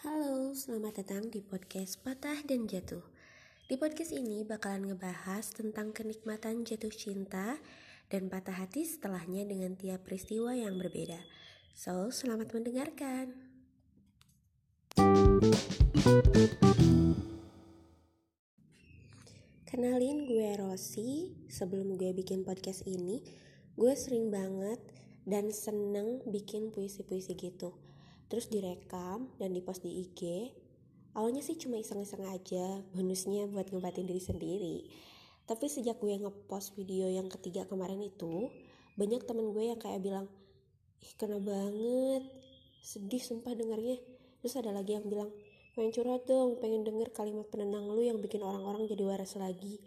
Halo, selamat datang di podcast Patah dan Jatuh. Di podcast ini bakalan ngebahas tentang kenikmatan jatuh cinta dan patah hati setelahnya dengan tiap peristiwa yang berbeda. So, selamat mendengarkan. Kenalin gue Rosi. Sebelum gue bikin podcast ini, gue sering banget dan seneng bikin puisi-puisi gitu terus direkam dan dipost di IG awalnya sih cuma iseng-iseng aja bonusnya buat ngebatin diri sendiri. Tapi sejak gue ngepost video yang ketiga kemarin itu banyak temen gue yang kayak bilang ih kena banget. Sedih sumpah dengarnya terus ada lagi yang bilang pengen curhat dong pengen denger kalimat penenang lu yang bikin orang-orang jadi waras lagi.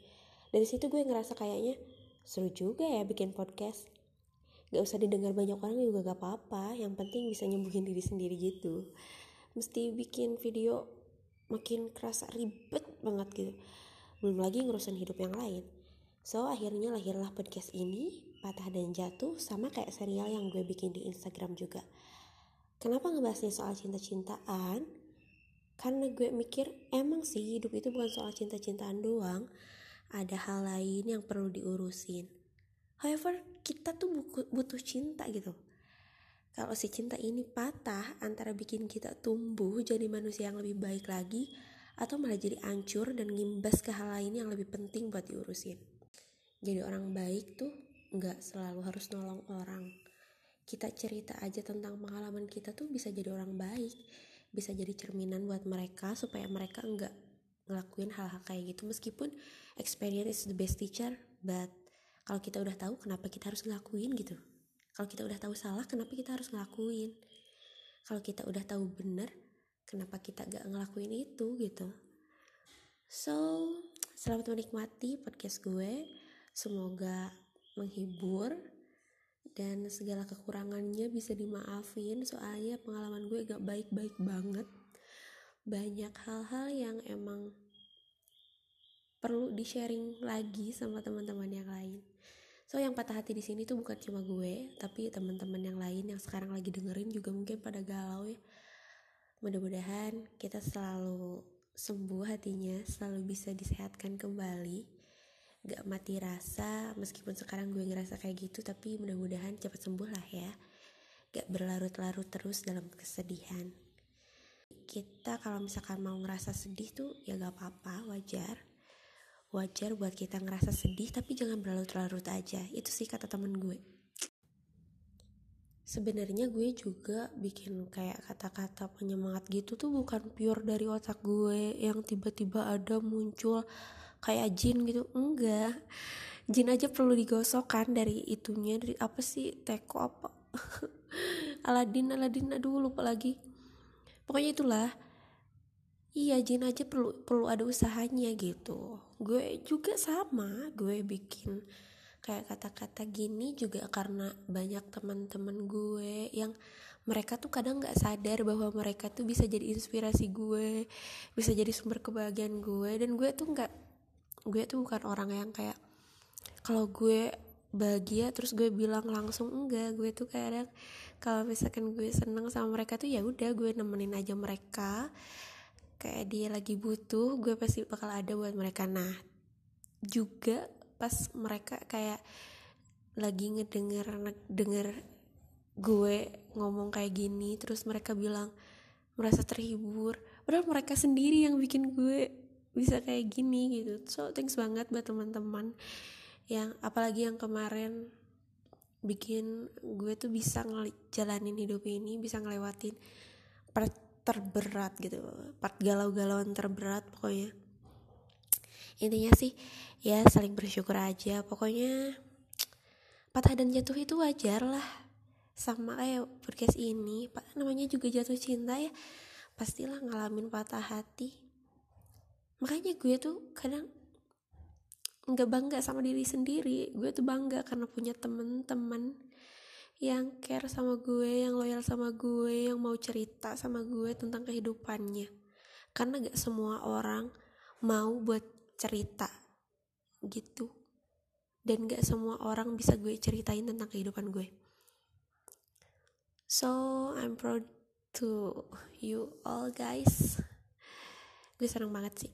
Dari situ gue ngerasa kayaknya seru juga ya bikin podcast gak usah didengar banyak orang juga gak apa-apa. Yang penting bisa nyembuhin diri sendiri gitu. Mesti bikin video makin kerasa ribet banget gitu. Belum lagi ngurusin hidup yang lain. So akhirnya lahirlah podcast ini patah dan jatuh sama kayak serial yang gue bikin di Instagram juga. Kenapa ngebahasnya soal cinta-cintaan? Karena gue mikir emang sih hidup itu bukan soal cinta-cintaan doang. Ada hal lain yang perlu diurusin however kita tuh butuh cinta gitu. Kalau si cinta ini patah antara bikin kita tumbuh jadi manusia yang lebih baik lagi atau malah jadi ancur dan ngimbas ke hal lain yang lebih penting buat diurusin. Jadi orang baik tuh nggak selalu harus nolong orang. Kita cerita aja tentang pengalaman kita tuh bisa jadi orang baik bisa jadi cerminan buat mereka supaya mereka nggak ngelakuin hal-hal kayak gitu. Meskipun experience is the best teacher but kalau kita udah tahu kenapa kita harus ngelakuin gitu. Kalau kita udah tahu salah kenapa kita harus ngelakuin? Kalau kita udah tahu bener kenapa kita gak ngelakuin itu gitu? So selamat menikmati podcast gue. Semoga menghibur dan segala kekurangannya bisa dimaafin. Soalnya pengalaman gue gak baik-baik banget. Banyak hal-hal yang emang perlu di sharing lagi sama teman-teman yang lain So yang patah hati di sini tuh bukan cuma gue, tapi teman-teman yang lain yang sekarang lagi dengerin juga mungkin pada galau ya. Mudah-mudahan kita selalu sembuh hatinya, selalu bisa disehatkan kembali. Gak mati rasa, meskipun sekarang gue ngerasa kayak gitu, tapi mudah-mudahan cepat sembuh lah ya. Gak berlarut-larut terus dalam kesedihan. Kita kalau misalkan mau ngerasa sedih tuh ya gak apa-apa, wajar wajar buat kita ngerasa sedih tapi jangan berlarut-larut aja. Itu sih kata temen gue. Sebenarnya gue juga bikin kayak kata-kata penyemangat gitu tuh bukan pure dari otak gue yang tiba-tiba ada muncul kayak jin gitu. Enggak. Jin aja perlu digosokkan dari itunya dari apa sih teko apa? Aladin Aladin aduh lupa lagi. Pokoknya itulah iya jin aja perlu perlu ada usahanya gitu. Gue juga sama gue bikin kayak kata-kata gini juga karena banyak teman-teman gue yang mereka tuh kadang nggak sadar bahwa mereka tuh bisa jadi inspirasi gue bisa jadi sumber kebahagiaan gue. Dan gue tuh nggak gue tuh bukan orang yang kayak kalau gue bahagia terus gue bilang langsung enggak. Gue tuh kadang kalau misalkan gue seneng sama mereka tuh ya udah gue nemenin aja mereka kayak dia lagi butuh gue pasti bakal ada buat mereka. Nah juga pas mereka kayak lagi ngedenger denger gue ngomong kayak gini terus mereka bilang merasa terhibur. Padahal mereka sendiri yang bikin gue bisa kayak gini gitu. So thanks banget buat teman-teman yang apalagi yang kemarin bikin gue tuh bisa ngejalanin hidup ini bisa ngelewatin terberat gitu. Part galau-galauan terberat pokoknya. Intinya sih ya saling bersyukur aja. Pokoknya patah dan jatuh itu wajar lah. Sama kayak podcast ini pak namanya juga jatuh cinta ya. Pastilah ngalamin patah hati. Makanya gue tuh kadang nggak bangga sama diri sendiri. Gue tuh bangga karena punya temen-temen yang care sama gue, yang loyal sama gue, yang mau cerita sama gue tentang kehidupannya. Karena gak semua orang mau buat cerita gitu. Dan gak semua orang bisa gue ceritain tentang kehidupan gue. So, I'm proud to you all guys gue seneng banget sih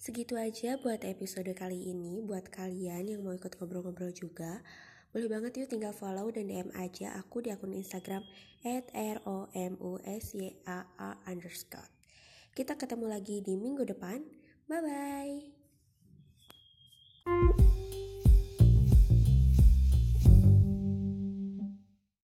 segitu aja buat episode kali ini buat kalian yang mau ikut ngobrol-ngobrol juga boleh banget yuk tinggal follow dan DM aja aku di akun Instagram at. Kita ketemu lagi di minggu depan. Bye-bye.